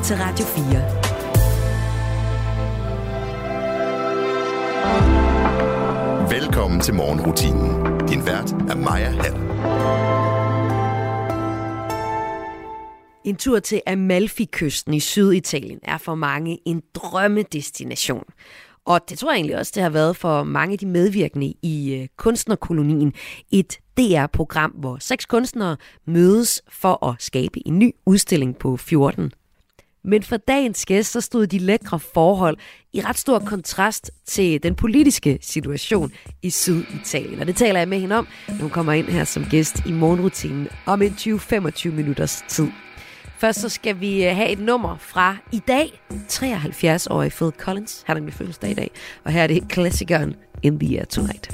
lytter til Radio 4. Velkommen til morgenrutinen. Din vært er Maja Hall. En tur til Amalfi-kysten i Syditalien er for mange en drømmedestination. Og det tror jeg egentlig også, det har været for mange af de medvirkende i øh, kunstnerkolonien. Et DR-program, hvor seks kunstnere mødes for at skabe en ny udstilling på 14. Men for dagens gæst, så stod de lækre forhold i ret stor kontrast til den politiske situation i Syditalien. Og det taler jeg med hende om, når hun kommer ind her som gæst i morgenrutinen om en 20-25 minutters tid. Først så skal vi øh, have et nummer fra i dag, 73-årig Phil Collins. Han er min fødselsdag i dag. Og her er det klassikeren In the Air Tonight.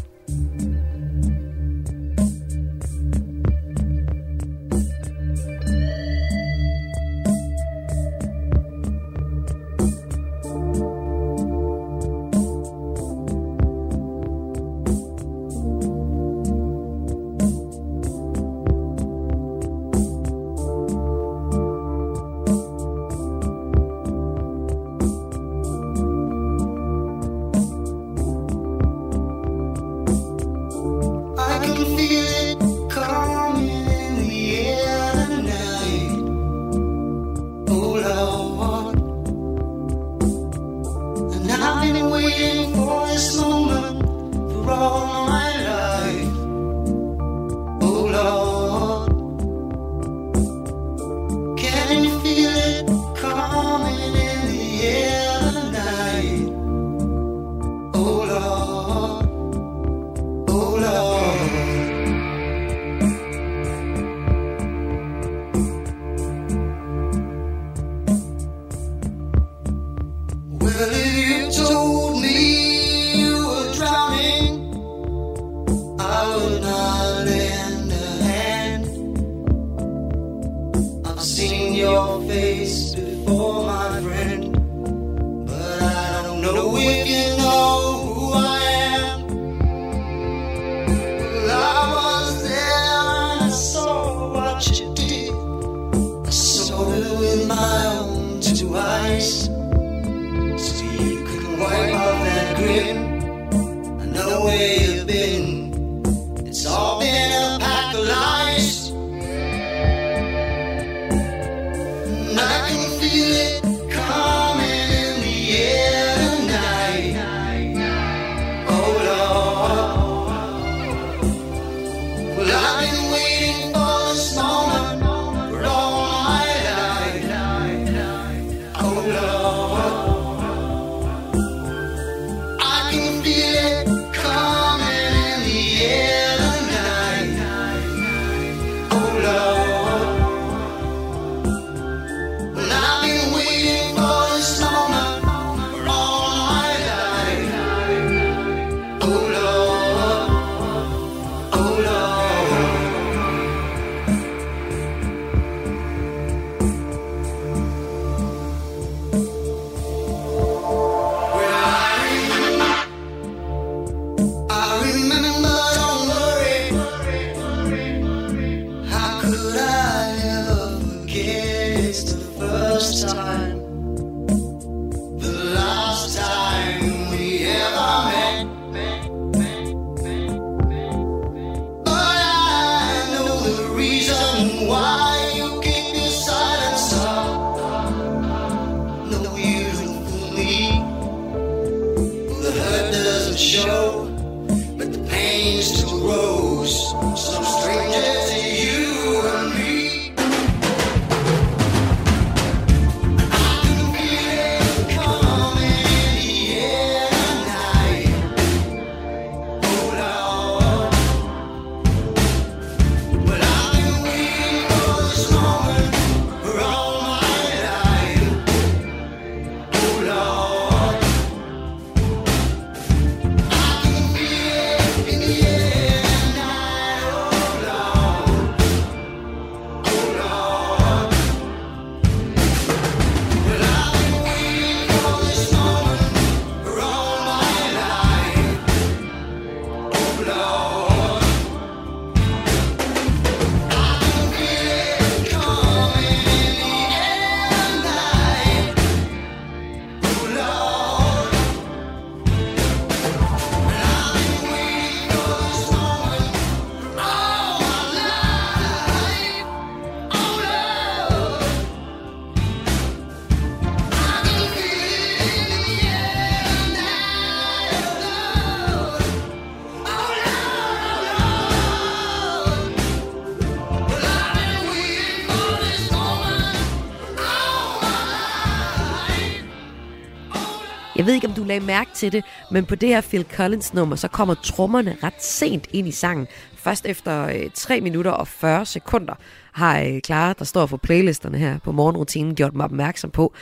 Lagde mærke til det, men på det her Phil Collins nummer, så kommer trommerne ret sent ind i sangen. Først efter øh, 3 minutter og 40 sekunder har øh, Clara, der står for playlisterne her på morgenrutinen, gjort mig opmærksom på.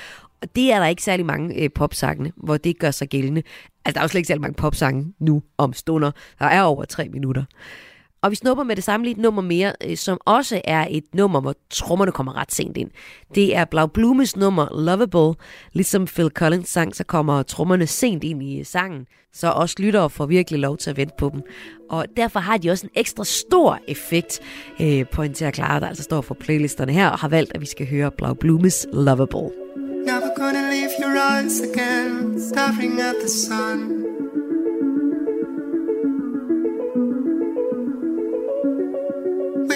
Og det er der ikke særlig mange øh, popsange, hvor det gør sig gældende. Altså, der er jo slet ikke særlig mange popsange nu om stunder. Der er over 3 minutter. Og vi snupper med det samme lige et nummer mere, øh, som også er et nummer, hvor trommerne kommer ret sent ind. Det er Blau Blumes nummer Lovable. Ligesom Phil Collins sang, så kommer trommerne sent ind i øh, sangen, så også lyttere får virkelig lov til at vente på dem. Og derfor har de også en ekstra stor effekt, øh, pointerer Clara, der altså står for playlisterne her, og har valgt, at vi skal høre Blau Blumes Lovable. Never gonna leave your eyes again, staring at the sun.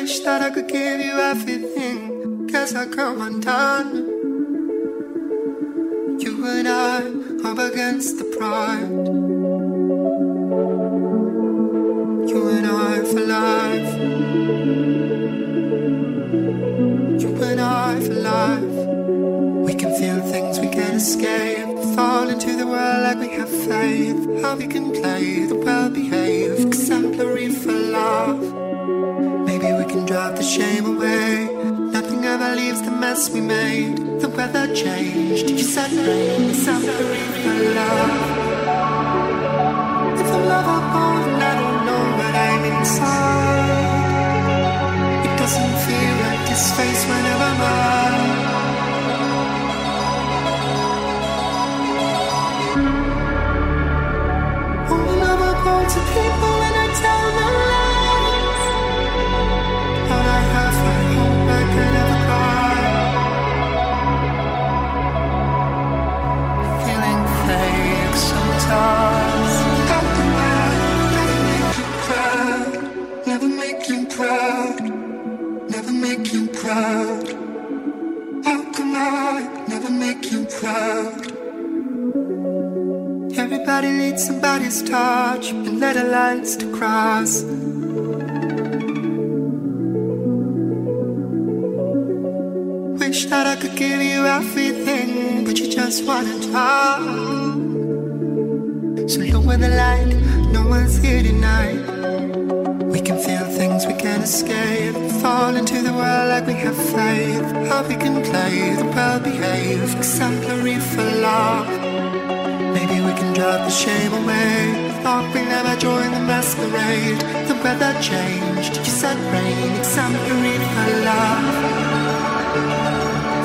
Wish that I could give you everything. Guess I come undone. You and I up against the pride. You and I for life. You and I for life. We can feel things we can't escape. Fall into the world like we have faith. How we can play the well behaved, exemplary for love. Maybe we drive the shame away. Nothing ever leaves the mess we made. The weather changed. You said rain, suffering for love. If the love I want, I don't know what I'm inside. It doesn't feel like this face whenever mine. Only love I go to people Everybody needs somebody's touch and let lines to cross. Wish that I could give you everything, but you just wanna talk. So lower the light, no one's here tonight. We can feel things we can't escape. Fall into the world like we have faith. How we can play the well behaved, exemplary for love. Drive the shame away. Thought we never joined the masquerade. The weather changed. You said rain, exemplary for love.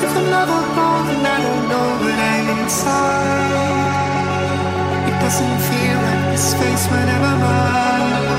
If I'm never gone, then I don't know what I'm inside. It doesn't feel like this face whenever mine.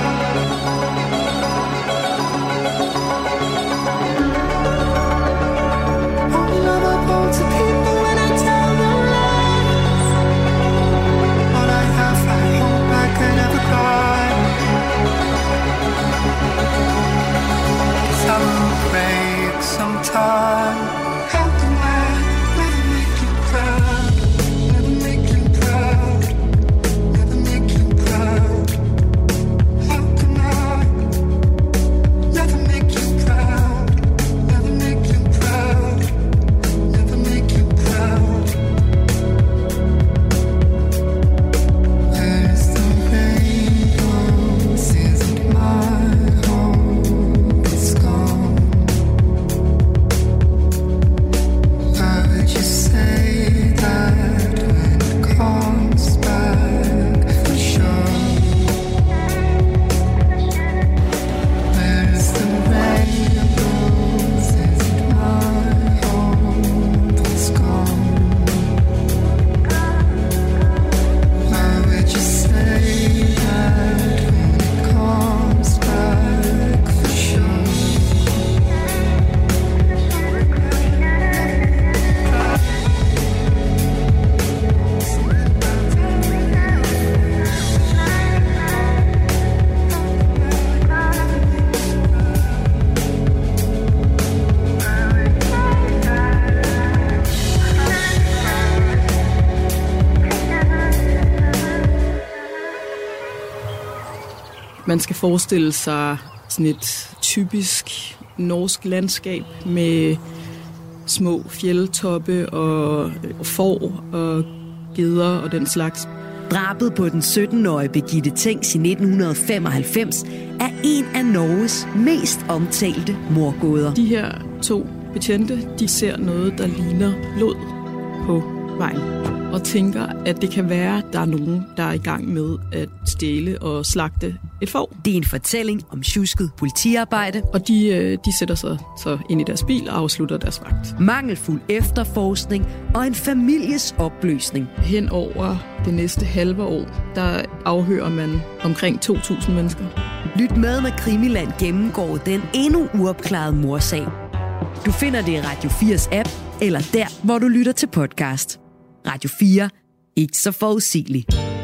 Man skal forestille sig sådan et typisk norsk landskab med små fjeldtoppe og, får og geder og den slags. Drabet på den 17-årige Birgitte Tengs i 1995 er en af Norges mest omtalte morgåder. De her to betjente, de ser noget, der ligner blod på vejen og tænker, at det kan være, at der er nogen, der er i gang med at stjæle og slagte et får. Det er en fortælling om tjusket politiarbejde. Og de, øh, de sætter sig så ind i deres bil og afslutter deres vagt. Mangelfuld efterforskning og en families opløsning. Hen over det næste halve år, der afhører man omkring 2.000 mennesker. Lyt med, når Krimiland gennemgår den endnu uopklarede morsag. Du finder det i Radio 4's app, eller der, hvor du lytter til podcast. Radio 4. Ikke så forudsigeligt.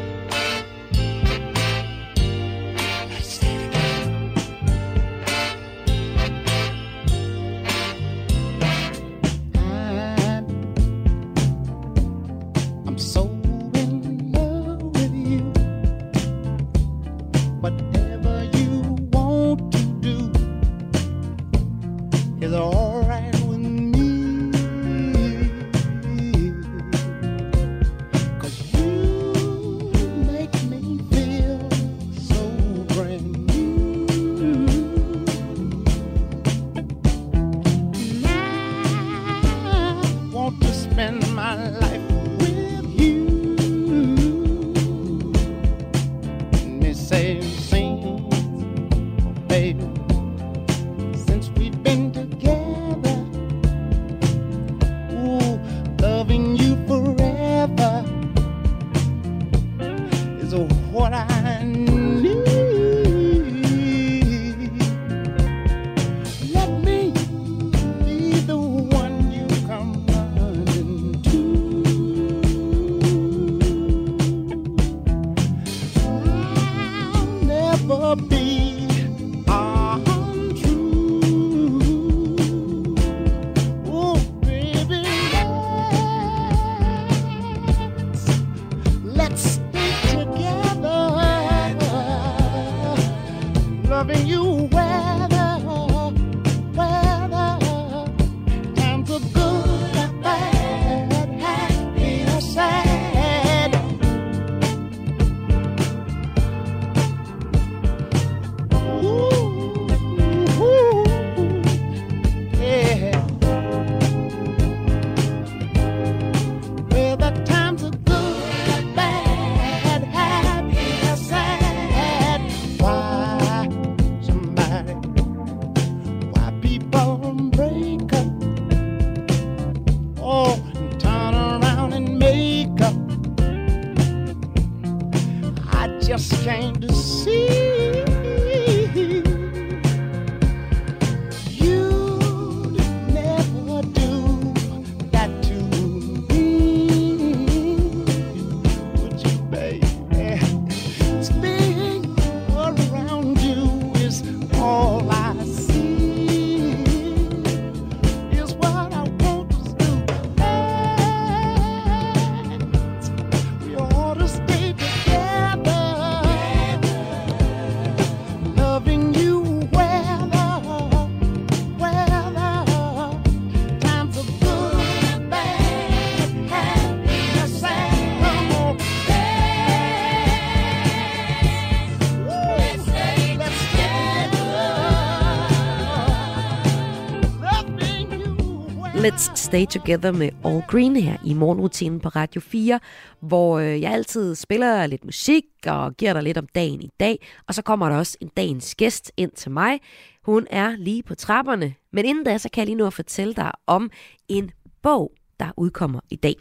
Stay Together med All Green her i morgenrutinen på Radio 4, hvor øh, jeg altid spiller lidt musik og giver dig lidt om dagen i dag. Og så kommer der også en dagens gæst ind til mig. Hun er lige på trapperne. Men inden da, så kan jeg lige nu at fortælle dig om en bog, der udkommer i dag.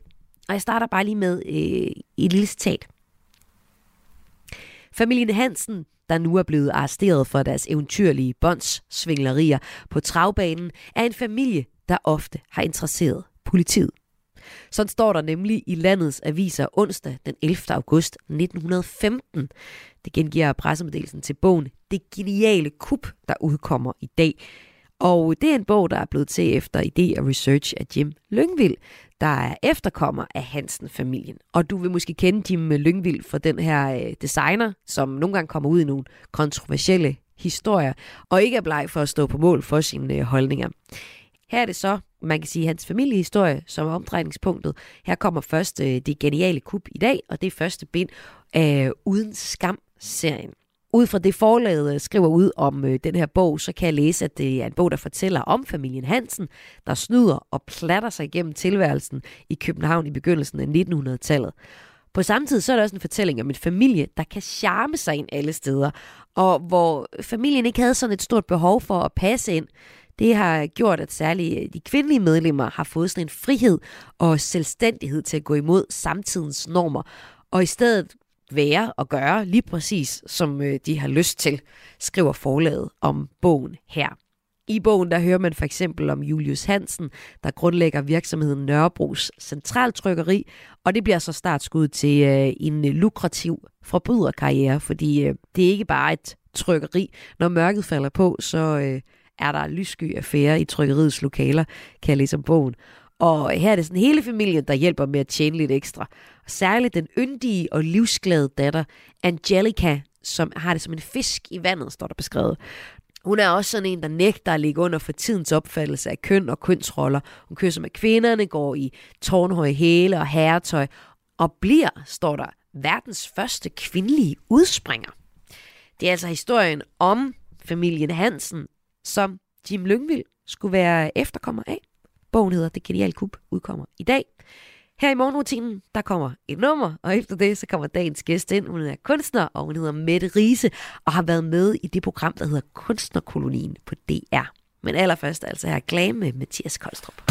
Og jeg starter bare lige med øh, et lille citat. Familien Hansen, der nu er blevet arresteret for deres eventyrlige båndssvinglerier på travbanen, er en familie, der ofte har interesseret politiet. Sådan står der nemlig i landets aviser onsdag den 11. august 1915. Det gengiver pressemeddelelsen til bogen Det geniale kup, der udkommer i dag. Og det er en bog, der er blevet til efter idé og research af Jim Lyngvild, der er efterkommer af Hansen-familien. Og du vil måske kende Jim Lyngvild for den her øh, designer, som nogle gange kommer ud i nogle kontroversielle historier, og ikke er bleg for at stå på mål for sine øh, holdninger. Her er det så man kan sige, hans familiehistorie som omdrejningspunktet. Her kommer først øh, det geniale kub i dag, og det er første bind af Uden Skam-serien. Ud fra det forlaget øh, skriver ud om øh, den her bog, så kan jeg læse, at det er en bog, der fortæller om familien Hansen, der snyder og platter sig igennem tilværelsen i København i begyndelsen af 1900-tallet. På samme tid så er der også en fortælling om en familie, der kan charme sig ind alle steder, og hvor familien ikke havde sådan et stort behov for at passe ind. Det har gjort, at særligt øh, de kvindelige medlemmer har fået sådan en frihed og selvstændighed til at gå imod samtidens normer, og i stedet være og gøre lige præcis, som øh, de har lyst til, skriver forlaget om bogen her. I bogen der hører man for eksempel om Julius Hansen, der grundlægger virksomheden Nørrebros Centraltrykkeri, og det bliver så startskud til øh, en lukrativ forbryderkarriere, fordi øh, det er ikke bare et trykkeri. Når mørket falder på, så øh, er der lyssky affære i trykkeriets lokaler, kan jeg læse om bogen. Og her er det sådan hele familien, der hjælper med at tjene lidt ekstra. Og særligt den yndige og livsglade datter, Angelica, som har det som en fisk i vandet, står der beskrevet. Hun er også sådan en, der nægter at ligge under for tidens opfattelse af køn og kønsroller. Hun kysser med kvinderne, går i tårnhøje hæle og herretøj, og bliver, står der, verdens første kvindelige udspringer. Det er altså historien om familien Hansen, som Jim Lyngvild skulle være efterkommer af. Bogen hedder Det Geniale Kub, udkommer i dag. Her i morgenrutinen, der kommer et nummer, og efter det, så kommer dagens gæst ind. Hun er kunstner, og hun hedder Mette Riese, og har været med i det program, der hedder Kunstnerkolonien på DR. Men allerførst altså her Glame med Mathias Koldstrup.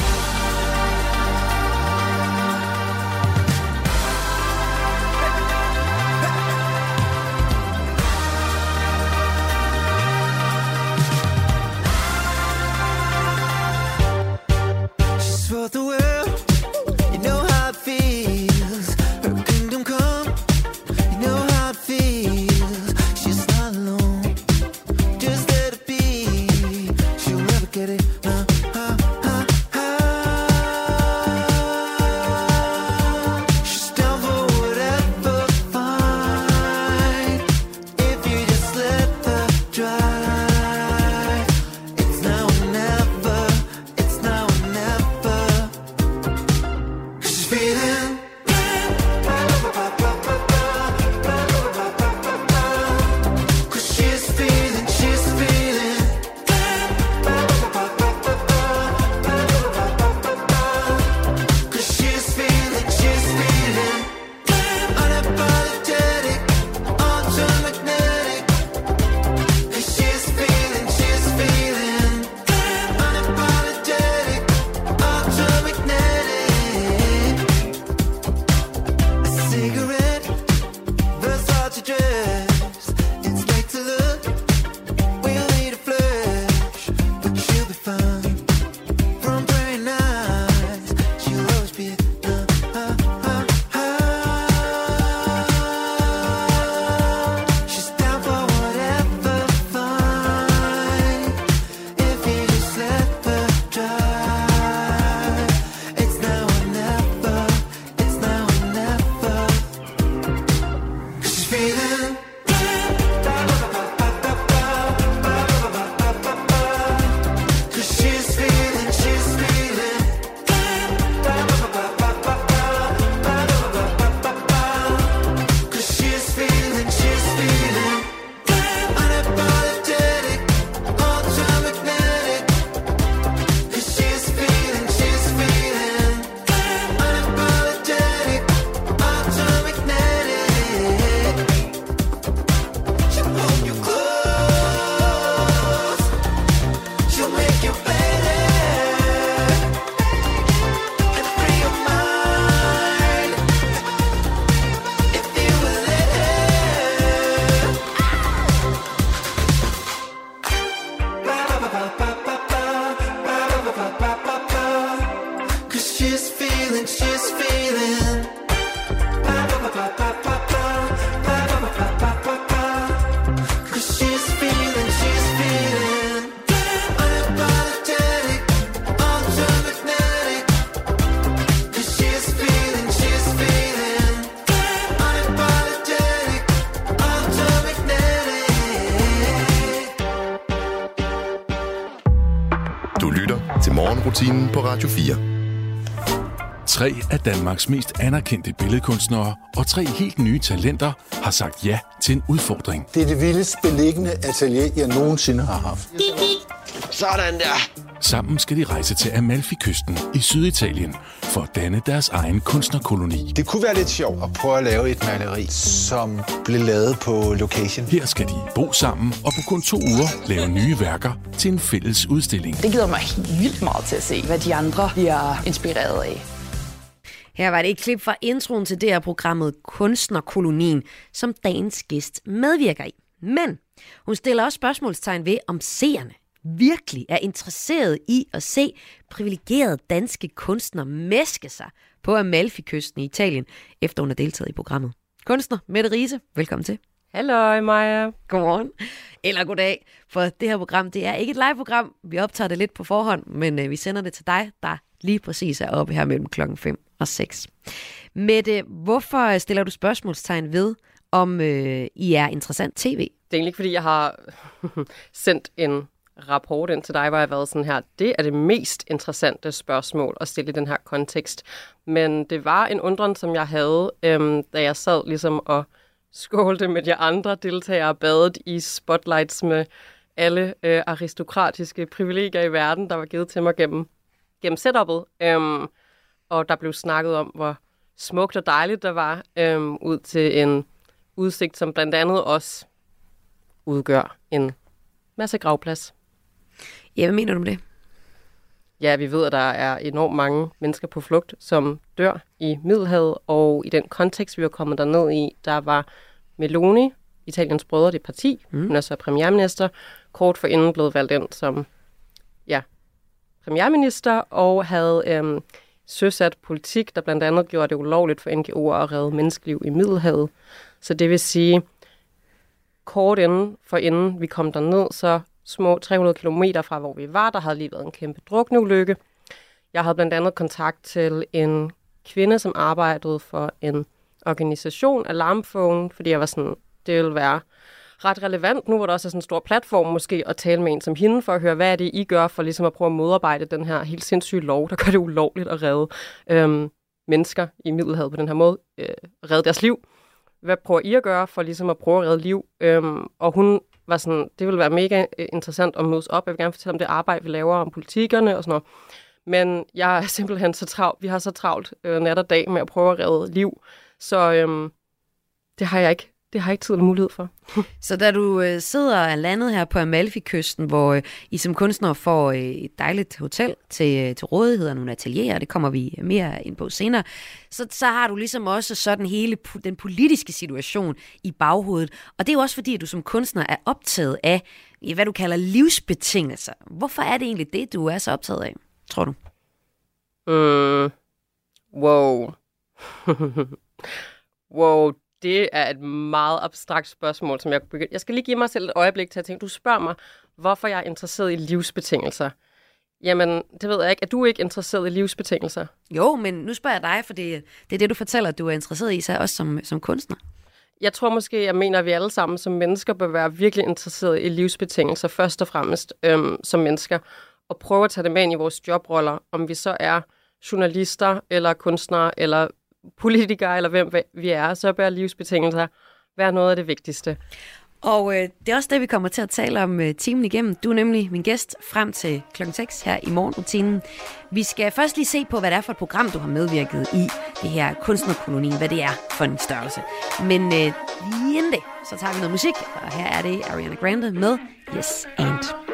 På Radio 4. Tre af Danmarks mest anerkendte billedkunstnere og tre helt nye talenter har sagt ja til en udfordring. Det er det vildest beliggende atelier, jeg nogensinde har haft. Sådan der. Sammen skal de rejse til Amalfi-kysten i Syditalien for at danne deres egen kunstnerkoloni. Det kunne være lidt sjovt at prøve at lave et maleri, som blev lavet på location. Her skal de bo sammen og på kun to uger lave nye værker til en fælles udstilling. Det glæder mig helt vildt meget til at se, hvad de andre bliver inspireret af. Her var det et klip fra introen til det her programmet Kunstnerkolonien, som dagens gæst medvirker i. Men hun stiller også spørgsmålstegn ved, om seerne virkelig er interesseret i at se privilegerede danske kunstnere meske sig på Amalfi-kysten i Italien, efter hun har deltaget i programmet. Kunstner Mette Riese, velkommen til. Hallo, Maja. Godmorgen. Eller goddag, for det her program, det er ikke et live-program. Vi optager det lidt på forhånd, men øh, vi sender det til dig, der lige præcis er oppe her mellem klokken 5 og 6. Mette, hvorfor stiller du spørgsmålstegn ved, om øh, I er interessant tv? Det er egentlig ikke, fordi jeg har sendt en rapport ind til dig, hvor jeg har været sådan her, det er det mest interessante spørgsmål at stille i den her kontekst. Men det var en undren, som jeg havde, øhm, da jeg sad ligesom og skålte med de andre deltagere badet i spotlights med alle øh, aristokratiske privilegier i verden, der var givet til mig gennem, gennem setup'et. Øhm, og der blev snakket om, hvor smukt og dejligt der var øhm, ud til en udsigt, som blandt andet også udgør en masse gravplads. Ja, hvad mener du med det? Ja, vi ved, at der er enormt mange mennesker på flugt, som dør i Middelhavet, og i den kontekst, vi var kommet derned i, der var Meloni, Italiens brødre, det parti, mm. hun er så premierminister, kort for inden blevet valgt ind som ja, premierminister, og havde øhm, søsat politik, der blandt andet gjorde det ulovligt for NGO'er at redde menneskeliv i Middelhavet. Så det vil sige, kort inden for inden vi kom derned, så små 300 km fra, hvor vi var, der havde lige været en kæmpe drukneulykke. Jeg havde blandt andet kontakt til en kvinde, som arbejdede for en organisation, Alarmphone, fordi jeg var sådan, det ville være ret relevant nu, hvor der også er sådan en stor platform måske, at tale med en som hende, for at høre, hvad er det, I gør for ligesom at prøve at modarbejde den her helt sindssyge lov, der gør det ulovligt at redde øhm, mennesker i Middelhavet på den her måde, øh, redde deres liv. Hvad prøver I at gøre for ligesom at prøve at redde liv? Øhm, og hun var sådan, det ville være mega øh, interessant at mødes op. Jeg vil gerne fortælle om det arbejde, vi laver om politikerne og sådan noget. Men jeg er simpelthen så travlt. Vi har så travlt øh, nat og dag med at prøve at redde liv. Så øhm, det har jeg ikke det har jeg ikke tid og mulighed for. Så da du øh, sidder landet her på Amalfi-kysten, hvor øh, I som kunstner får øh, et dejligt hotel til, øh, til rådighed og nogle atelierer, det kommer vi mere ind på senere, så, så har du ligesom også sådan hele den politiske situation i baghovedet. Og det er jo også fordi, at du som kunstner er optaget af, hvad du kalder livsbetingelser. Hvorfor er det egentlig det, du er så optaget af, tror du? Mm. Wow. wow, det er et meget abstrakt spørgsmål, som jeg begynder. Jeg skal lige give mig selv et øjeblik til at tænke. Du spørger mig, hvorfor jeg er interesseret i livsbetingelser. Jamen, det ved jeg ikke. Er du ikke interesseret i livsbetingelser? Jo, men nu spørger jeg dig, for det, det er det, du fortæller, at du er interesseret i, så også som, som kunstner. Jeg tror måske, jeg mener, at vi alle sammen som mennesker bør være virkelig interesseret i livsbetingelser, først og fremmest øhm, som mennesker, og prøve at tage det med ind i vores jobroller, om vi så er journalister, eller kunstnere, eller politikere, eller hvem vi er, så bør livsbetingelser være noget af det vigtigste. Og øh, det er også det, vi kommer til at tale om øh, timen igennem. Du er nemlig min gæst frem til klokken 6 her i morgenrutinen. Vi skal først lige se på, hvad det er for et program, du har medvirket i det her kunstnerkolonien, hvad det er for en størrelse. Men øh, lige inden det, så tager vi noget musik, og her er det Ariana Grande med Yes and.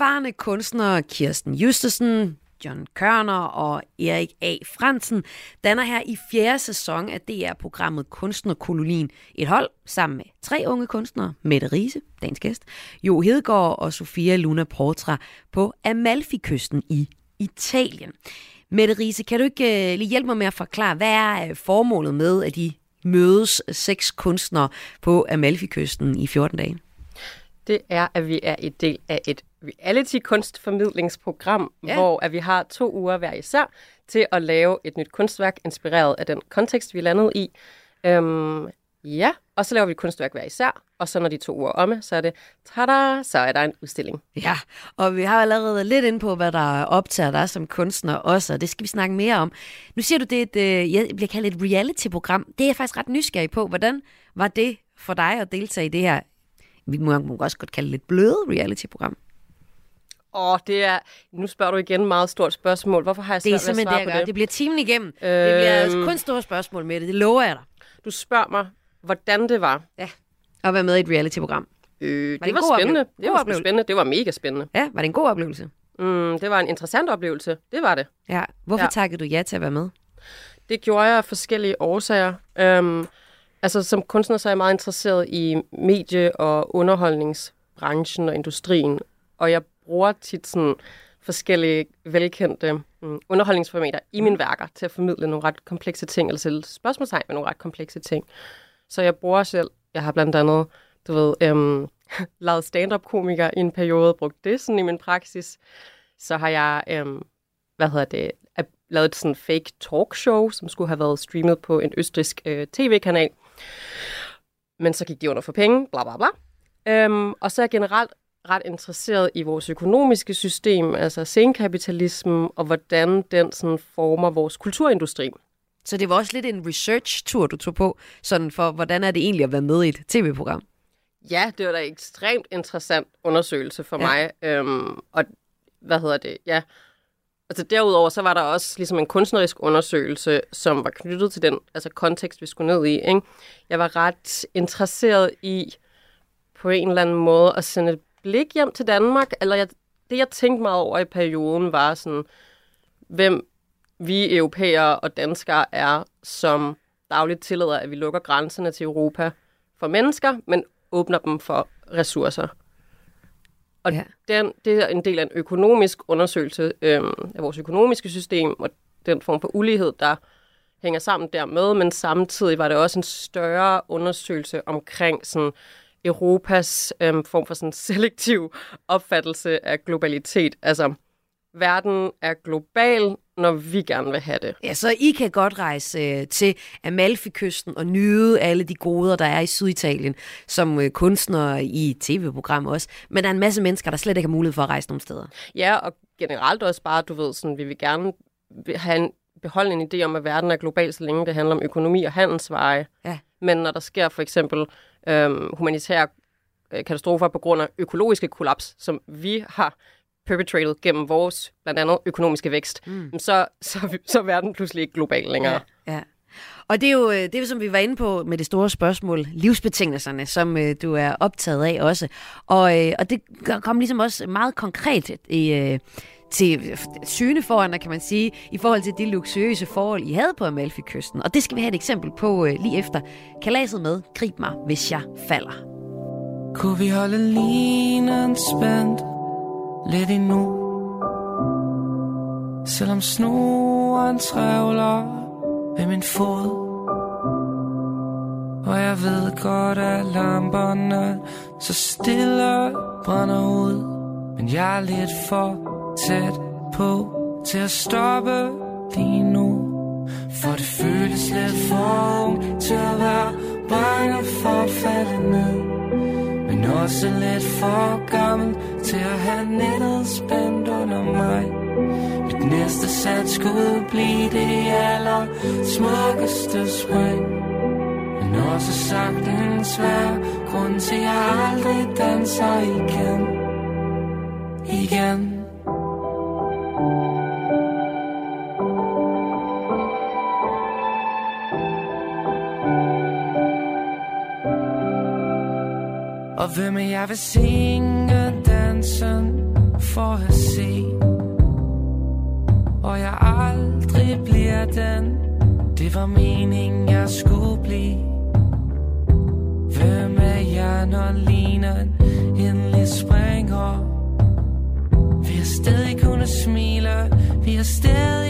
Erfarne kunstnere Kirsten Justesen, John Kørner og Erik A. Fransen danner her i fjerde sæson af DR-programmet Kunstnerkolonien et hold sammen med tre unge kunstnere, Mette Riese, dagens gæst, Jo Hedegaard og Sofia Luna Portra på Amalfi-kysten i Italien. Mette Riese, kan du ikke øh, lige hjælpe mig med at forklare, hvad er øh, formålet med, at de mødes seks kunstnere på Amalfi-kysten i 14 dage? det er, at vi er en del af et reality-kunstformidlingsprogram, Ja. hvor at vi har to uger hver især til at lave et nyt kunstværk, inspireret af den kontekst, vi er landet i. Øhm, ja, og så laver vi et kunstværk hver især, og så når de to uger er omme, så er det, tada, så er der en udstilling. Ja, og vi har allerede lidt ind på, hvad der optager dig som kunstner også, og det skal vi snakke mere om. Nu siger du, det er et, øh, jeg bliver kaldt et reality-program. Det er jeg faktisk ret nysgerrig på. Hvordan var det for dig at deltage i det her, vi må, må også godt kalde det lidt bløde reality-program? Og det er, nu spørger du igen et meget stort spørgsmål. Hvorfor har jeg Det er svært ved at simpelthen det, svare jeg på gør. Det. det? bliver timen igennem. Øhm... Det bliver altså kun store spørgsmål med det, det lover jeg dig. Du spørger mig, hvordan det var. At være med i et reality-program. Øh, det det, var spændende. oplevelse? Det var oplevelse? spændende. Det var mega spændende. Ja, var det en god oplevelse? Mm, det var en interessant oplevelse. Det var det. Ja. Hvorfor ja. Ja. takkede du ja til at være med? Det gjorde jeg af forskellige årsager. Øhm, altså som kunstner så er jeg meget interesseret i medie- og underholdningsbranchen og industrien. Og jeg bruger tit sådan forskellige velkendte mm, underholdningsformater i mine værker til at formidle nogle ret komplekse ting, eller selv spørgsmålstegn med nogle ret komplekse ting. Så jeg bruger selv, jeg har blandt andet, du ved, øhm, lavet stand-up-komiker i en periode, brugt det sådan i min praksis. Så har jeg, øhm, hvad hedder det, lavet et sådan fake talkshow, som skulle have været streamet på en østrisk øh, tv-kanal. Men så gik de under for penge, bla bla bla. Øhm, og så er jeg generelt ret interesseret i vores økonomiske system, altså senkapitalismen, og hvordan den sådan former vores kulturindustri. Så det var også lidt en research-tur, du tog på, sådan for, hvordan er det egentlig at være med i et tv-program? Ja, det var da en ekstremt interessant undersøgelse for Ja. ja. mig. Øhm, og hvad hedder det? Ja. Altså derudover, så var der også ligesom en kunstnerisk undersøgelse, som var knyttet til den altså kontekst, vi skulle ned i. Ikke? Jeg var ret interesseret i på en eller anden måde at sende et blik hjem til Danmark. Eller jeg, det, jeg tænkte meget over i perioden, var sådan, hvem vi europæere og danskere er, som dagligt tillader, at vi lukker grænserne til Europa for mennesker, men åbner dem for ressourcer. Og Ja. den, det er en del af en økonomisk undersøgelse øhm, af vores økonomiske system, og den form for ulighed, der hænger sammen dermed, men samtidig var det også en større undersøgelse omkring sådan Europas øhm, form for sådan selektiv opfattelse af globalitet. Altså, verden er global, når vi gerne vil have det. Ja, så I kan godt rejse øh, til Amalfi-kysten og nyde alle de goder, der er i Syditalien, som øh, kunstnere i tv-program også. Men der er en masse mennesker, der slet ikke har mulighed for at rejse nogen steder. Ja, og generelt også bare, du ved, sådan, vi vil gerne have en, beholde en idé om, at verden er global, så længe det handler om økonomi og handelsveje. Ja. Men når der sker for eksempel øhm, humanitære øh, katastrofer på grund af økologiske kollaps, som vi har perpetrated gennem vores blandt andet økonomiske vækst, mm. så, så, så er verden pludselig ikke global længere. Ja. Ja. Og det er jo, øh, det er jo, som vi var inde på med det store spørgsmål, livsbetingelserne, som øh, du er optaget af også. Og, øh, og det kom ligesom også meget konkret i, øh, til syne foran, kan man sige, i forhold til de luksuriøse forhold, I havde på Amalfi-kysten. Og det skal vi have et eksempel på øh, lige efter. Kalaset med Grib mig, hvis jeg falder. Kunne vi holde linen spændt lidt endnu Selvom snoren trævler ved min fod Og jeg ved godt, at lamperne så stille brænder ud Men jeg er lidt for tæt på til at stoppe lige nu. For det føles lidt for ung til at være bange for at falde ned. Men også lidt for gammel til at have nettet spændt under mig. Mit næste sats skulle blive det aller smukkeste spring. Men også sagtens være grund til at jeg aldrig danser igen. Igen. Hvem er jeg vil synge dansen for at se. Og jeg aldrig bliver den Det var meningen jeg skulle blive. Hvem er jeg når lineren endelig springer Vi har stadig kunnet smile Vi har stadig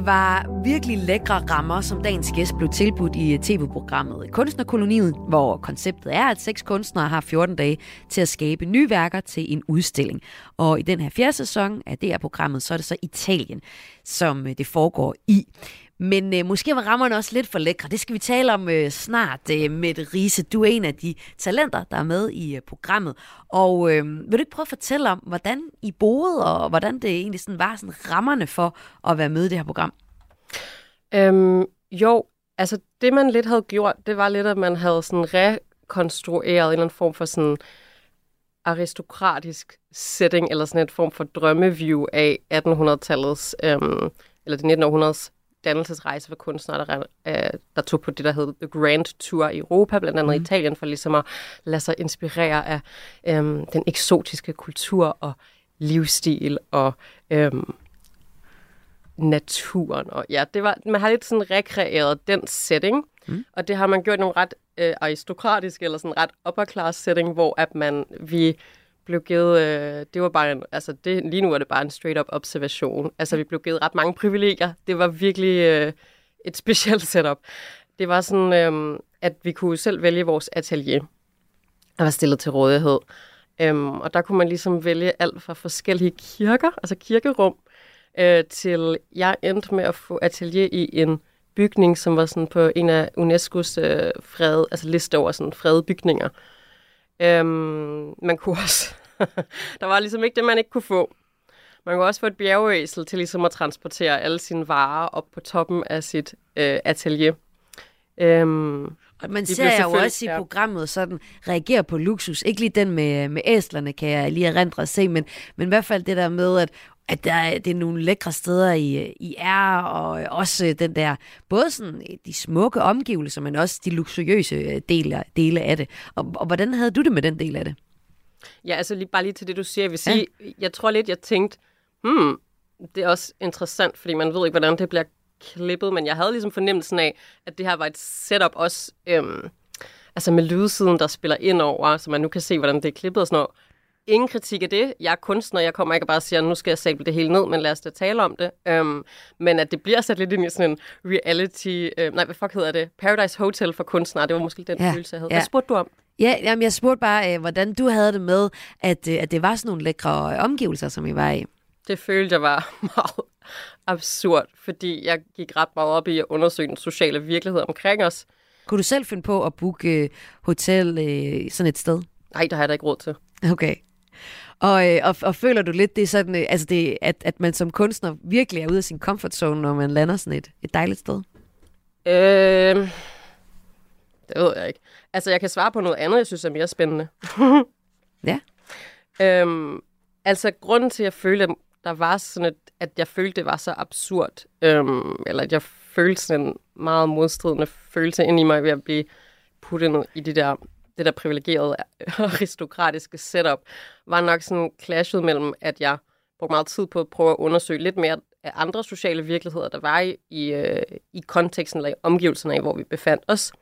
Det var virkelig lækre rammer, som dagens gæst blev tilbudt i øh, tv-programmet Kunstnerkoloniet, hvor konceptet er, at seks kunstnere har 14 dage til at skabe nye værker til en udstilling. Og i den her fjerde sæson af det her programmet, så er det så Italien, som øh, det foregår i. Men øh, måske var rammerne også lidt for lækre. Det skal vi tale om øh, snart, øh, Mette Riese. Du er en af de talenter, der er med i øh, programmet. Og øh, vil du ikke prøve at fortælle om, hvordan I boede, og hvordan det egentlig sådan var sådan rammerne for at være med i det her program? Øhm, jo, altså det man lidt havde gjort, det var lidt, at man havde sådan rekonstrueret en eller anden form for sådan aristokratisk setting, eller sådan en form for drømmeview af 1800-tallets, øhm, eller det 1900-års dannelsesrejse for kunstnere, der, øh, der tog på det, der hed The Grand Tour i Europa, blandt andet mm. Italien, for ligesom at lade sig inspirere af øhm, den eksotiske kultur og livsstil og øhm, naturen. Og ja, det var, man har lidt sådan rekreeret den setting, mm. og det har man gjort i nogle ret øh, aristokratiske, eller sådan ret upper class setting, hvor at man, vi blev givet, øh, det var bare en, altså det, lige nu er det bare en straight up observation. Altså vi blev givet ret mange privilegier. Det var virkelig øh, et specielt setup. Det var sådan, øh, at vi kunne selv vælge vores atelier, der var stillet til rådighed. Øhm, og der kunne man ligesom vælge alt fra forskellige kirker, altså kirkerum, øh, til jeg endte med at få atelier i en bygning, som var sådan på en af UNESCO's øh, fred, altså liste over sådan fredede bygninger. Øhm, man kunne også... der var ligesom ikke det, man ikke kunne få. Man kunne også få et bjergeæsel til ligesom at transportere alle sine varer op på toppen af sit øh, atelier. Øhm, Og man ser jo også i ja. programmet sådan reagere på luksus. Ikke lige den med, med æslerne, kan jeg lige erindre se, men, men i hvert fald det der med, at, at der, er- det er nogle lækre steder i, i er, og også den der, både sådan de smukke omgivelser, men også de luksuriøse øh, dele, dele af det. Og, og hvordan havde du det med den del af det? Ja, altså lige, bare lige til det, du siger. Jeg vil sige, ja. jeg tror lidt, jeg tænkte, hmm, det er også interessant, fordi man ved ikke, hvordan det bliver klippet, men jeg havde ligesom fornemmelsen af, at det her var et setup også, øhm, altså med lydsiden, der spiller ind over, så man nu kan se, hvordan det er klippet og sådan noget. Ingen kritik af det. Jeg er kunstner, jeg kommer ikke bare og siger, nu skal jeg sable det hele ned, men lad os da tale om det. Øhm, men at det bliver sat lidt ind i sådan en reality, øh, nej, hvad fuck hedder det? Paradise Hotel for kunstnere, det var måske den Ja, følelse, jeg havde. ja. Hvad spurgte du om? Ja, jamen, jeg spurgte bare, øh, hvordan du havde det med, at, øh, at det var sådan nogle lækre øh, omgivelser, som I var i. Det følte jeg var meget absurd, fordi jeg gik ret meget op i at undersøge den sociale virkelighed omkring os. Kunne du selv finde på at booke øh, hotel øh, sådan et sted? Nej, der har jeg da ikke råd til. Okay. Og, øh, og, og føler du lidt, det er sådan, øh, altså det, at, at man som kunstner virkelig er ude af sin comfort zone, når man lander sådan et, et dejligt sted? Øh, det ved jeg ikke. Altså, jeg kan svare på noget andet, jeg synes er mere spændende. Ja. Øhm, altså, grunden til, at jeg følte, at der var sådan et, at jeg følte, det var så absurd, øhm, eller at jeg følte sådan en meget modstridende følelse ind i mig ved at blive puttet ned i det der, det der privilegerede aristokratiske setup, var nok sådan clashet mellem, at jeg brugte meget tid på at prøve at undersøge lidt mere af andre sociale virkeligheder, der var i, i, øh, i konteksten eller i omgivelserne af, hvor vi befandt os.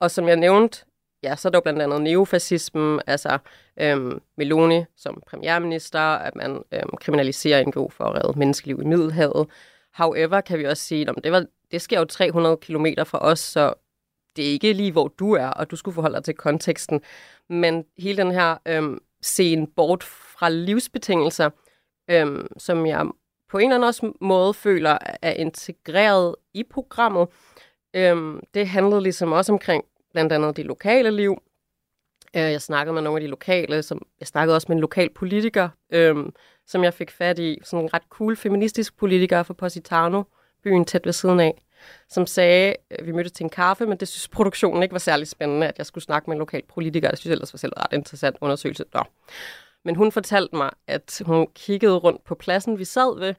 Og som jeg nævnte, ja, så er der jo blandt andet neofascismen, altså øhm, Meloni som premierminister, at man øhm, kriminaliserer NGO for at redde menneskeliv i Middelhavet. However, kan vi også sige, at det, var, det sker jo 300 km fra os, så det er ikke lige, hvor du er, og du skulle forholde dig til konteksten. Men hele den her øhm, scene bort fra livsbetingelser, øhm, som jeg på en eller anden måde føler er integreret i programmet, øhm, det handlede ligesom også omkring blandt andet det lokale liv. Øh, Jeg snakkede med nogle af de lokale, som jeg snakkede også med en lokal politiker, øhm, som jeg fik fat i, sådan en ret cool feministisk politiker fra Positano, byen tæt ved siden af, som sagde, øh, vi mødtes til en kaffe, men det synes produktionen ikke var særlig spændende, at jeg skulle snakke med en lokal politiker. Det synes jeg ellers var selv ret interessant undersøgelse. Nå. Men hun fortalte mig, at hun kiggede rundt på pladsen, vi sad ved,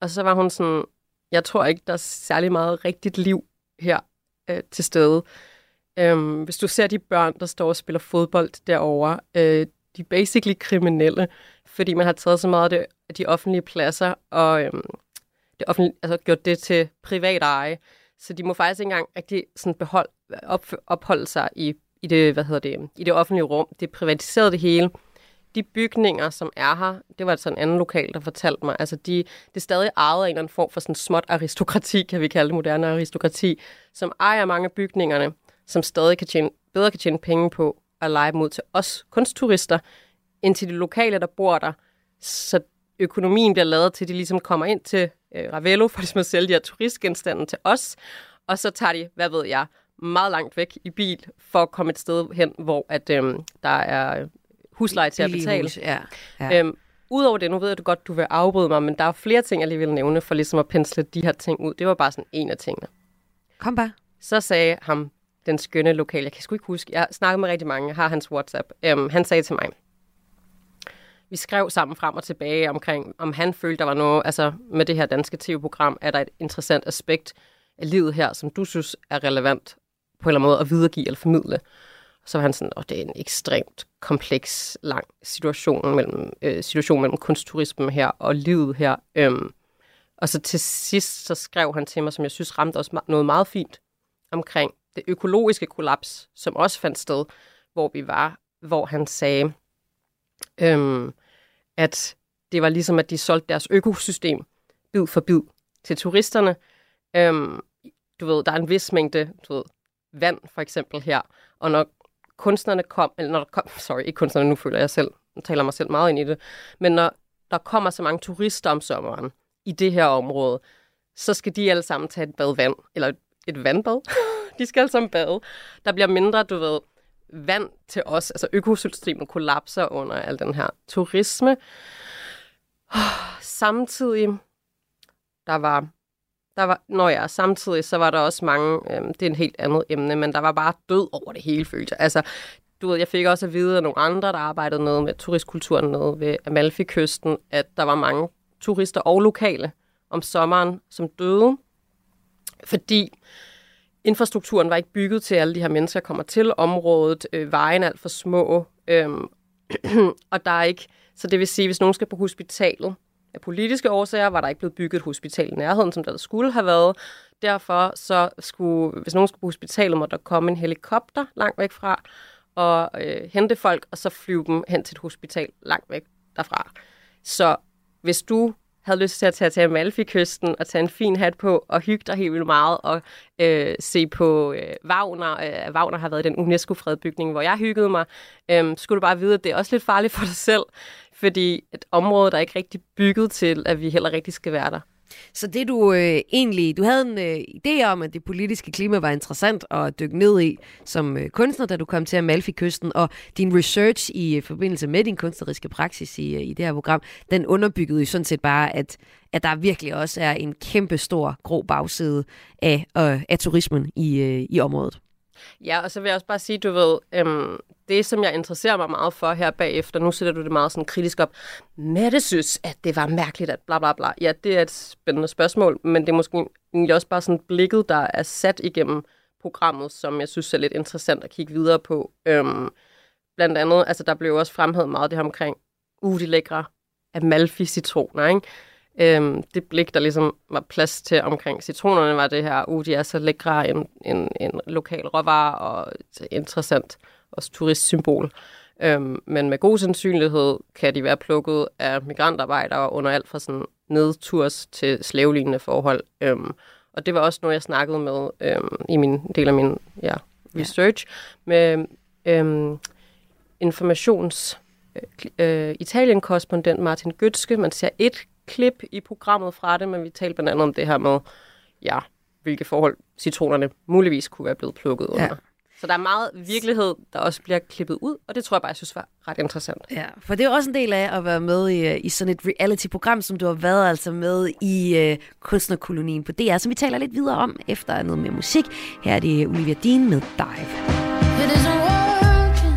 og så var hun sådan, jeg tror ikke, der er særlig meget rigtigt liv her øh, til stede. Øhm, hvis du ser de børn, der står og spiller fodbold derovre, øh, de er basically kriminelle, fordi man har taget så meget af, det, af de offentlige pladser og øhm, det offentlige, altså gjort det til privat eje. Så de må faktisk ikke engang rigtig sådan behold, op, opholde sig i, i, det, hvad hedder det, i det offentlige rum. Det er privatiseret det hele. De bygninger, som er her, det var sådan en anden lokal, der fortalte mig, altså de, det er stadig ejet af en eller anden form for sådan småt aristokrati, kan vi kalde det moderne aristokrati, som ejer mange af bygningerne, som stadig kan tjene, bedre kan tjene penge på at lege dem ud til os kunstturister, end til de lokale, der bor der. Så økonomien bliver lavet til, at de ligesom kommer ind til øh, Ravello, for ligesom at sælge de her turistgenstande til os, og så tager de, hvad ved jeg, meget langt væk i bil, for at komme et sted hen, hvor at, øh, der er husleje til at betale. hus, ja. Ja. Øhm, Udover det, nu ved jeg du godt, du vil afbryde mig, men der er flere ting, jeg lige vil nævne, for ligesom at pensle de her ting ud. Det var bare sådan en af tingene. Kom bare. Så sagde ham, den skønne lokal, jeg kan sgu ikke huske, jeg snakkede med rigtig mange, jeg har hans WhatsApp, øhm, han sagde til mig, vi skrev sammen frem og tilbage omkring, om han følte, der var noget, altså med det her danske tv-program, er der et interessant aspekt af livet her, som du synes er relevant på en eller anden måde at videregive eller formidle. Så var han sådan, at det er en ekstremt kompleks, lang situation mellem, øh, situation mellem kunstturismen her og livet her. Øhm, og så til sidst, så skrev han til mig, som jeg synes ramte også noget meget fint, omkring det økologiske kollaps, som også fandt sted, hvor vi var, hvor han sagde, øhm, at det var ligesom, at de solgte deres økosystem bid for bid til turisterne. Øhm, du ved, der er en vis mængde du ved, vand, for eksempel her, og når kunstnerne kom, eller når der kom, sorry, ikke kunstnerne, nu føler jeg selv, nu taler mig selv meget ind i det, men når der kommer så mange turister om sommeren i det her område, så skal de alle sammen tage et bad vand, eller et, vandbad. de skal alle sammen bade. Der bliver mindre, du ved, vand til os. Altså økosystemet kollapser under al den her turisme. Samtidig, der var, der var, når ja, samtidig så var der også mange, øhm, det er en helt andet emne, men der var bare død over det hele, følte jeg. Altså, du ved, jeg fik også at vide af nogle andre, der arbejdede noget med turistkulturen nede ved Amalfi-kysten, at der var mange turister og lokale om sommeren, som døde, fordi infrastrukturen var ikke bygget til, at alle de her mennesker kommer til området. Øh, vejen er alt for små. Øhm, og der er ikke... Så det vil sige, hvis nogen skal på hospitalet, af politiske årsager var der ikke blevet bygget et hospital i nærheden, som der skulle have været. Derfor så skulle, hvis nogen skulle på hospitalet, må der komme en helikopter langt væk fra, og øh, hente folk, og så flyve dem hen til et hospital langt væk derfra. Så hvis du havde lyst til at tage til Amalfi-kysten og tage en fin hat på og hygge dig helt vildt meget og øh, se på øh, Wagner. Øh, Wagner har været i den UNESCO-fredbygning, hvor jeg hyggede mig. Øh, skulle du bare vide, at det er også lidt farligt for dig selv, fordi et område, der er ikke rigtig bygget til, at vi heller rigtig skal være der. Så det du øh, egentlig, du havde en øh, idé om, at det politiske klima var interessant at dykke ned i som øh, kunstner, da du kom til Amalfi-kysten, og din research i øh, forbindelse med din kunstneriske praksis i, øh, i det her program, den underbyggede jo sådan set bare, at, at der virkelig også er en kæmpe stor grå bagside af, øh, af turismen i, øh, i området. Ja, og så vil jeg også bare sige, du ved, øhm, det som jeg interesserer mig meget for her bagefter, nu sætter du det meget sådan kritisk op, Mette synes, at det var mærkeligt, at bla bla bla. Ja, det er et spændende spørgsmål, men det er måske også bare sådan blikket, der er sat igennem programmet, som jeg synes er lidt interessant at kigge videre på. Øhm, blandt andet, altså der blev også fremhævet meget det her omkring, uh, de lækre Amalfi-citroner, ikke? Øhm, det blik, der ligesom var plads til omkring citronerne, var det her, uh, de er så lækre, en, en, en lokal råvare og interessant også turistsymbol. Øhm, men med god sandsynlighed kan de være plukket af migrantarbejdere under alt fra sådan nedturs til slavelignende forhold. Øhm, og det var også noget, jeg snakkede med øhm, i min del af min ja, research med øhm, informations øh, Italien-korrespondent Martin Gøtske. Man ser et klip i programmet fra det, men vi talte blandt andet om det her med, ja, hvilke forhold citronerne muligvis kunne være blevet plukket under. Ja. Så der er meget virkelighed, der også bliver klippet ud, og det tror jeg bare, jeg synes var ret interessant. Ja, for det er også en del af at være med i, øh, i sådan et reality-program, som du har været altså med i uh, kunstnerkolonien på DR, som vi taler lidt videre om efter noget mere musik. Her er det Olivia Dean med Dive. It isn't working.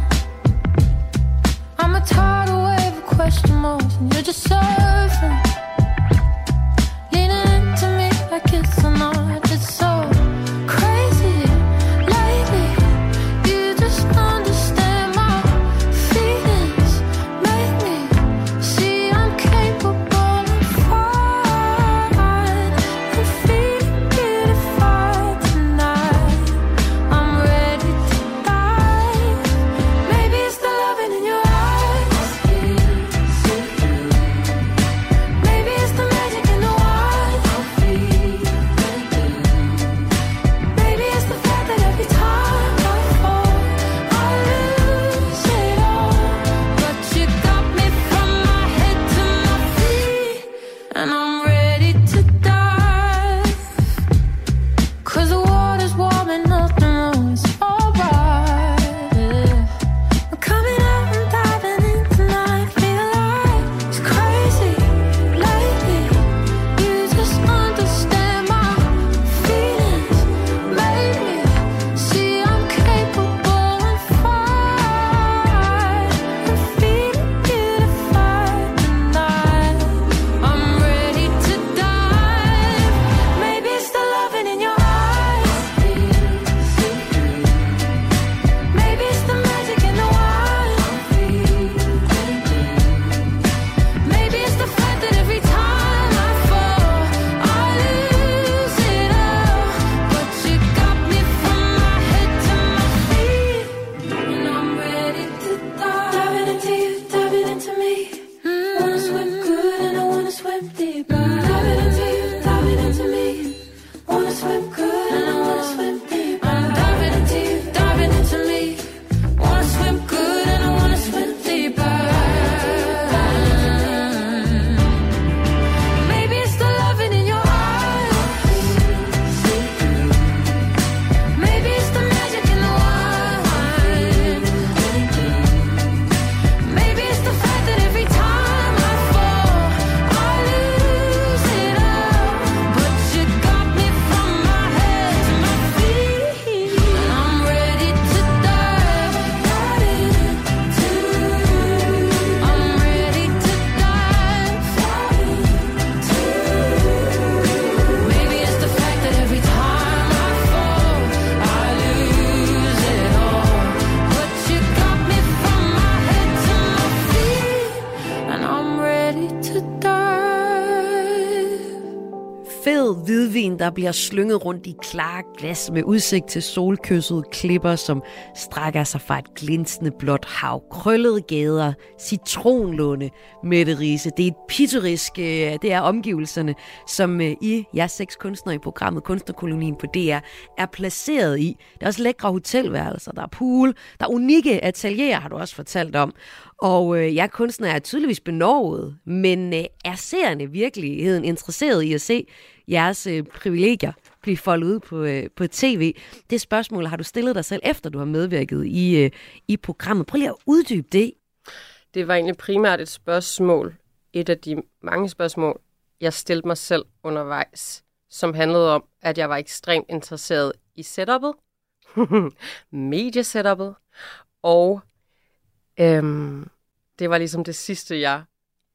I'm a tidal wave of question marks, and you're just surfing. Der bliver slynget rundt i klare glas med udsigt til solkyssede klipper, som strækker sig fra et glinsende blåt hav. Krøllede gader, citronlunde, Mette Riese. Det er et pittorisk, øh, det er omgivelserne, som øh, I, jer seks kunstnere i programmet Kunstnerkolonien på DR, er placeret i. Der er også lækre hotelværelser, der er pool, der er unikke atelierer, har du også fortalt om. Og øh, jeg kunstner er tydeligvis benovet, men øh, er seerne virkeligheden interesseret i at se jeres øh, privilegier blive foldet ud på, øh, på tv? Det spørgsmål har du stillet dig selv, efter du har medvirket i, øh, i programmet. Prøv lige at uddybe det. Det var egentlig primært et spørgsmål, et af de mange spørgsmål, jeg stillede mig selv undervejs, som handlede om, at jeg var ekstremt interesseret i setup'et, mediesetup'et, og øhm, det var ligesom det sidste, jeg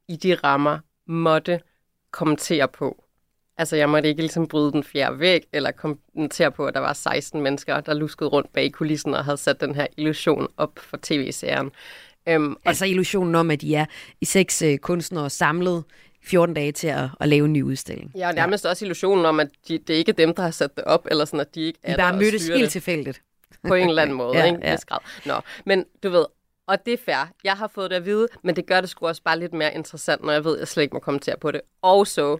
i de rammer måtte kommentere på. Altså, jeg måtte ikke ligesom bryde den fjerde væg, eller kommentere på, at der var 16 mennesker, der luskede rundt bag kulissen og havde sat den her illusion op for tv-serien. Øhm, og Altså illusionen om, at I er i seks øh, kunstnere samlet 14 dage til at, at lave en ny udstilling. Ja, og nærmest også illusionen om, at de, det ikke er dem, der har sat det op, eller sådan, at de ikke er I der bare mødtes helt det tilfældigt. på en eller anden måde, Ja, ja, ikke? ja. Ja. Grad. Nå, men du ved, og det er fair. Jeg har fået det at vide, men det gør det sgu også bare lidt mere interessant, når jeg ved, at jeg slet ikke må kommentere på det. Og så,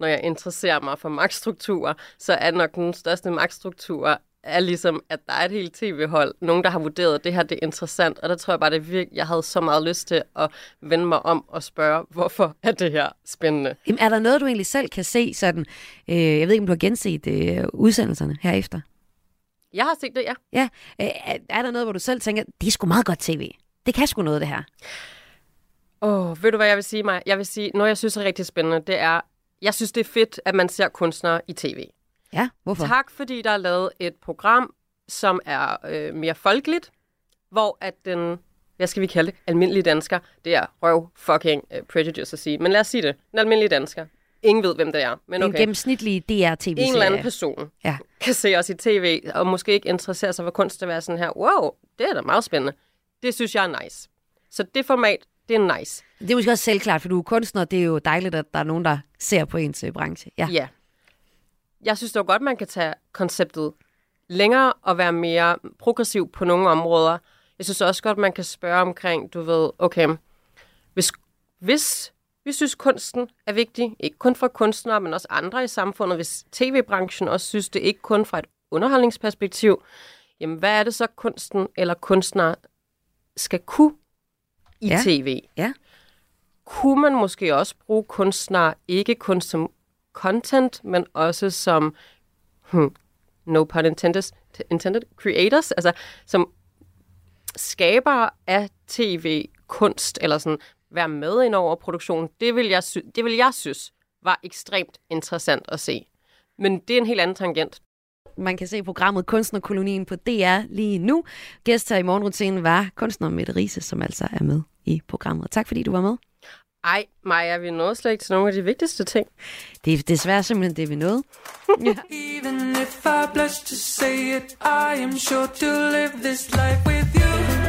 når jeg interesserer mig for magtstrukturer, så er nok den største magtstruktur er ligesom, at der er et helt tv-hold, nogen, der har vurderet, at det her det er interessant, og der tror jeg bare, det virkelig, jeg havde så meget lyst til at vende mig om og spørge, hvorfor er det her spændende? Jamen, er der noget, du egentlig selv kan se sådan? Øh, jeg ved ikke, om du har genset øh, udsendelserne herefter. Jeg har set det, ja. Ja, øh, er- er der noget, hvor du selv tænker, det er sgu meget godt tv. Det kan sgu noget, det her. Åh, oh, ved du hvad jeg vil sige mig? Jeg vil sige, noget jeg synes er rigtig spændende, det er, jeg synes det er fedt, at man ser kunstnere i tv. Ja, hvorfor? Tak, fordi der er lavet et program, som er øh, mere folkeligt, hvor at den, hvad skal vi kalde det, almindelige dansker, det er røv fucking uh, prejudice at sige, men lad os sige det, den almindelige dansker. Ingen ved, hvem det er, men En okay. gennemsnitlig DR-tv-serie. En eller anden person Ja. kan se os i tv, og måske ikke interessere sig for kunst at være sådan her, wow, det er da meget spændende. Det synes jeg er nice. Så det format, det er nice. Det er måske også selvklart, for du er kunstner. Det er jo dejligt, at der er nogen, der ser på ens øh, branche. Ja. Ja. Jeg synes dog godt, man kan tage konceptet længere og være mere progressiv på nogle områder. Jeg synes også godt, man kan spørge omkring, du ved, okay, hvis, hvis vi synes, kunsten er vigtig, ikke kun for kunstnere, men også andre i samfundet, hvis tv-branchen også synes det, ikke kun fra et underholdningsperspektiv, jamen hvad er det så, kunsten eller kunstnere skal kunne i Ja. tv? Ja. kunne man måske også bruge kunstnere, ikke kun som content, men også som, hmm, no pun intended, intended creators, altså som skabere af tv-kunst, eller sådan være med ind over produktionen, det vil, jeg sy- det vil jeg synes var ekstremt interessant at se. Men det er en helt anden tangent. Man kan se programmet Kunstnerkolonien på DR lige nu. Gæst her i morgenrutinen var kunstner Mette Riese, som altså er med i programmet. Tak fordi du var med. Ej, Maja, vi nåede slet ikke til nogle af de vigtigste ting. Det er desværre simpelthen det, vi nåede. Even if I blush to say it, I am sure to live this life with you.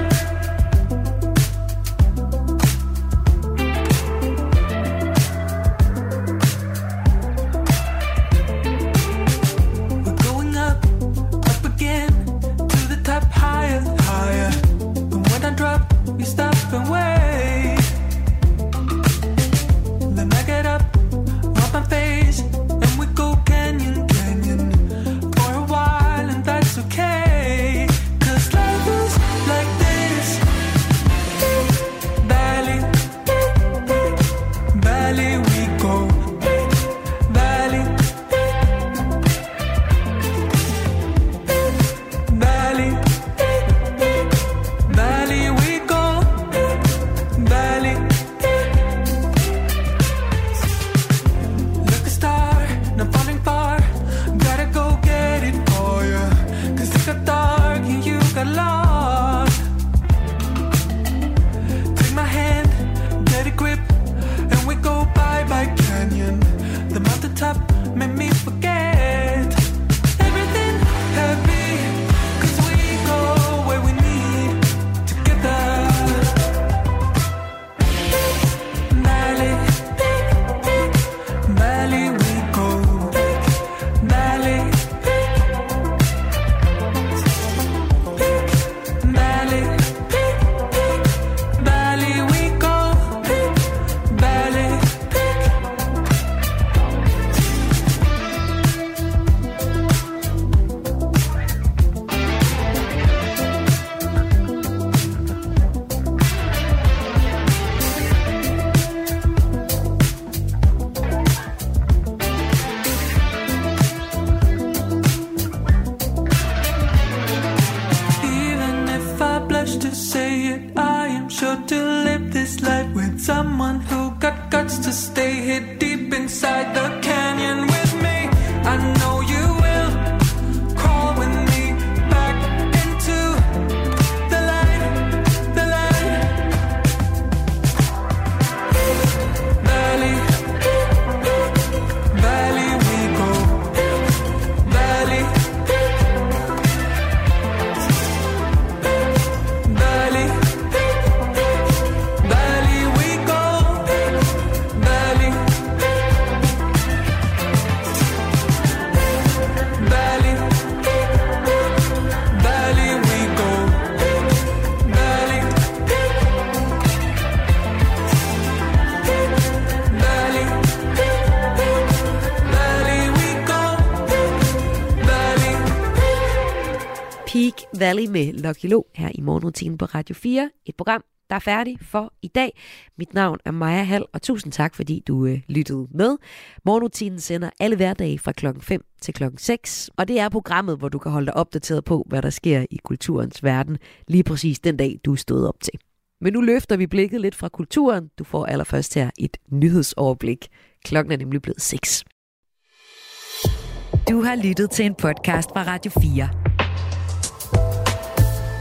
Say it. I am sure to live this life with someone who got guts to stay hid deep inside the Valley med Lucky Lo her i morgenrutinen på Radio 4. Et program, der er færdigt for i dag. Mit navn er Maja Hall, og tusind tak, fordi du øh, lyttede med. Morgenrutinen sender alle hverdage fra klokken 5 til klokken 6, og det er programmet, hvor du kan holde dig opdateret på, hvad der sker i kulturens verden, lige præcis den dag, du stod op til. Men nu løfter vi blikket lidt fra kulturen. Du får allerførst her et nyhedsoverblik. Klokken er nemlig blevet 6. Du har lyttet til en podcast fra Radio 4.